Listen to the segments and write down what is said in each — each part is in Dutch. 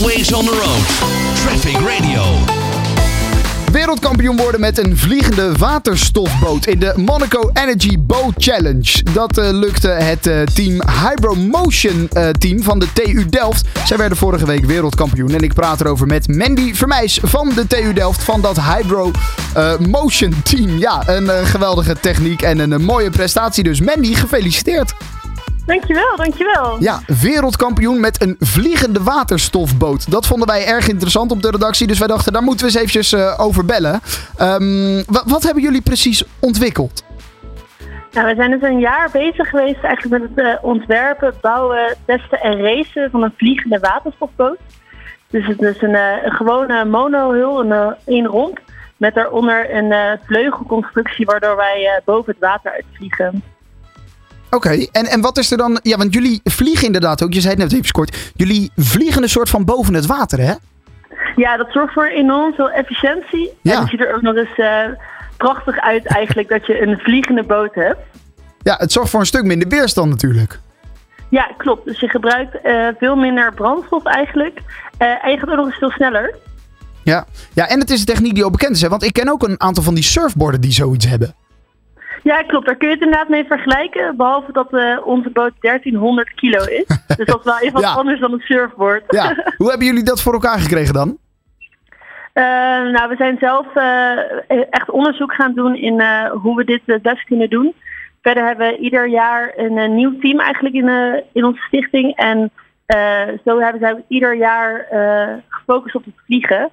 Always on the road. Traffic Radio. Wereldkampioen worden met een vliegende waterstofboot in de Monaco Energy Boat Challenge. Dat eh, lukte het eh, team Hydromotion eh, team van de TU Delft. Zij werden vorige week wereldkampioen. En ik praat erover met Mandy Vermeijs van de TU Delft van dat Hydromotion team. Ja, een geweldige techniek en een mooie prestatie. Dus Mandy, gefeliciteerd. Dankjewel, dankjewel. Ja, wereldkampioen met een vliegende waterstofboot. Dat vonden wij erg interessant op de redactie. Dus wij dachten, daar moeten we eens eventjes eh, over bellen. Ehm, wa- wat hebben jullie precies ontwikkeld? Nou, we zijn dus een jaar bezig geweest eigenlijk met het eh, ontwerpen, bouwen, testen en racen van een vliegende waterstofboot. Dus het is een, eh, een gewone monohul, een één rond, met daaronder een vleugelconstructie waardoor wij boven het water uitvliegen. Oké, en, en wat is er dan... Ja, want jullie vliegen inderdaad ook. Je zei het net even kort. Jullie vliegen een soort van boven het water, hè? Ja, dat zorgt voor enorm veel efficiëntie. Ja. En het ziet er ook nog eens eh, prachtig uit eigenlijk dat je een vliegende boot hebt. Ja, het zorgt voor een stuk minder weerstand natuurlijk. Ja, klopt. Dus je gebruikt eh, veel minder brandstof eigenlijk. Eh, en je gaat ook nog eens veel sneller. Ja. ja, en het is een techniek die al bekend is. Hè? Want ik ken ook een aantal van die surfboarden die zoiets hebben. Ja, klopt. Daar kun je het inderdaad mee vergelijken. Behalve dat eh, onze boot 1300 kilo is. dus dat is wel even wat Ja. anders dan een surfboard. Ja, hoe hebben jullie dat voor elkaar gekregen dan? Eh, nou, we zijn zelf eh, echt onderzoek gaan doen in hoe we dit het best kunnen doen. Verder hebben we ieder jaar een, nieuw team eigenlijk in, in onze stichting. En zo hebben zij ieder jaar gefocust op het vliegen.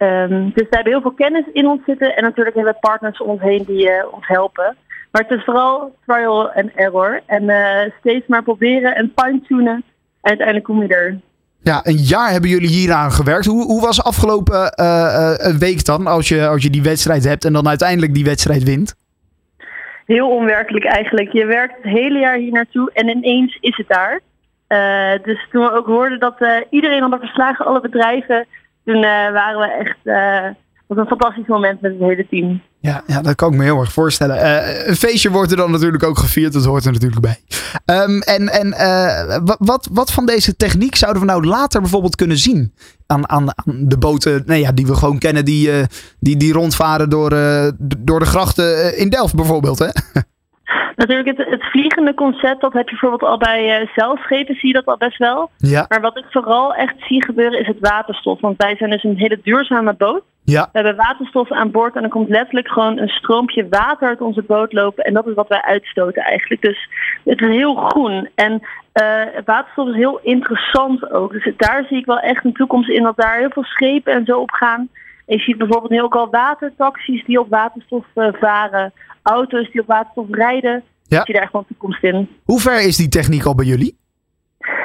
Ehm, dus we hebben heel veel kennis in ons zitten. En natuurlijk hebben we partners om ons heen die eh, ons helpen. Maar het is vooral trial and error. En eh, steeds maar proberen en fine-tunen. En uiteindelijk kom je er. Ja, een jaar hebben jullie hieraan gewerkt. Hoe, hoe was afgelopen eh, week dan, als je, als je die wedstrijd hebt en dan uiteindelijk die wedstrijd wint? Heel onwerkelijk eigenlijk. Je werkt het hele jaar hier naartoe en ineens is het daar. Dus toen we ook hoorden dat iedereen hadden verslagen, alle bedrijven, toen eh, waren we echt. eh, was een fantastisch moment met het hele team. Ja, ja, dat kan ik me heel erg voorstellen. Eh, een feestje wordt er dan natuurlijk ook gevierd, dat hoort er natuurlijk bij. Ehm, en en wa- wat, wat van deze techniek zouden we nou later bijvoorbeeld kunnen zien? Aan, aan, aan de boten nou ja, die we gewoon kennen, die, die, die rondvaren door, door de grachten in Delft bijvoorbeeld. Hè? Natuurlijk, het, het vliegende concept, dat heb je bijvoorbeeld al bij uh, zeilschepen, zie je dat al best wel. Ja, Maar wat ik vooral echt zie gebeuren is het waterstof. Want wij zijn dus een hele duurzame boot. ja, We hebben waterstof aan boord en er komt letterlijk gewoon een stroompje water uit onze boot lopen. En dat is wat wij uitstoten eigenlijk. Dus het is heel groen. En eh, waterstof is heel interessant ook. Dus daar zie ik wel echt een toekomst in dat daar heel veel schepen en zo op gaan. Je ziet bijvoorbeeld nu ook al watertaxis die op waterstof eh, varen. Auto's die op waterstof rijden. Ja. Zie daar echt wel een toekomst in. Hoe ver is die techniek al bij jullie?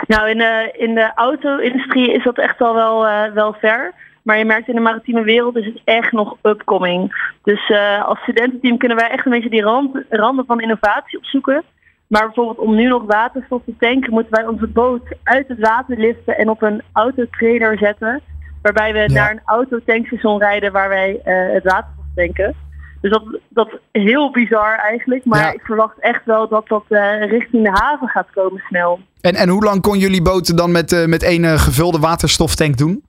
Nou, in de, in de auto-industrie is dat echt al wel, eh, wel ver. Maar je merkt in de maritieme wereld is het echt nog upcoming. Dus eh, als studententeam kunnen wij echt een beetje die rand, randen van innovatie opzoeken. Maar bijvoorbeeld om nu nog waterstof te tanken, moeten wij onze boot uit het water liften en op een autotrailer zetten. Waarbij we naar een autotankstation rijden waar wij eh, het waterstof tanken. Dus dat, dat is heel bizar eigenlijk. Maar Ja. ik verwacht echt wel dat dat eh, richting de haven gaat komen snel. En, en hoe lang kon jullie boten dan met, eh, met één gevulde waterstoftank doen?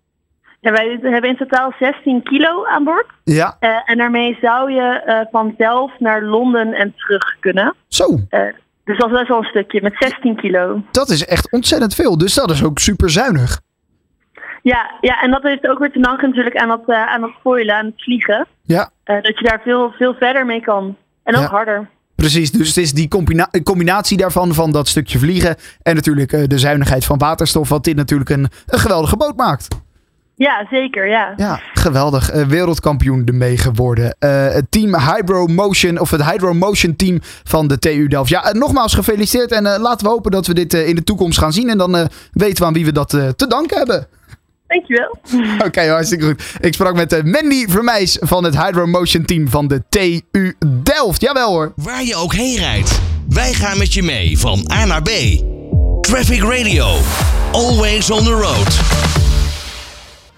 Ja, wij hebben in totaal 16 kilo aan boord. Ja, en daarmee zou je van Delft naar Londen en terug kunnen. zo. Dus dat is best wel een stukje, met 16 kilo. Dat is echt ontzettend veel. Dus dat is ook super zuinig. Ja, ja, en dat heeft ook weer te danken natuurlijk aan dat, eh, aan dat foilen, aan het vliegen. Ja, Eh, dat je daar veel, veel verder mee kan. En ook Ja. harder. precies. Dus het is die combina- combinatie daarvan, van dat stukje vliegen. En natuurlijk eh, de zuinigheid van waterstof, wat dit natuurlijk een, een geweldige boot maakt. Ja, zeker, ja. Ja, geweldig. Wereldkampioen ermee geworden. Het team Hydro Motion, of het Hydro Motion team van de TU Delft. Ja, nogmaals gefeliciteerd. En laten we hopen dat we dit in de toekomst gaan zien. En dan weten we aan wie we dat te danken hebben. Dankjewel. Oké, hartstikke goed. Ik sprak met eh, Mandy Vermeijs van het Hydro Motion team van de TU Delft. Jawel hoor. Waar je ook heen rijdt. Wij gaan met je mee van A naar B. Traffic Radio. Always on the road.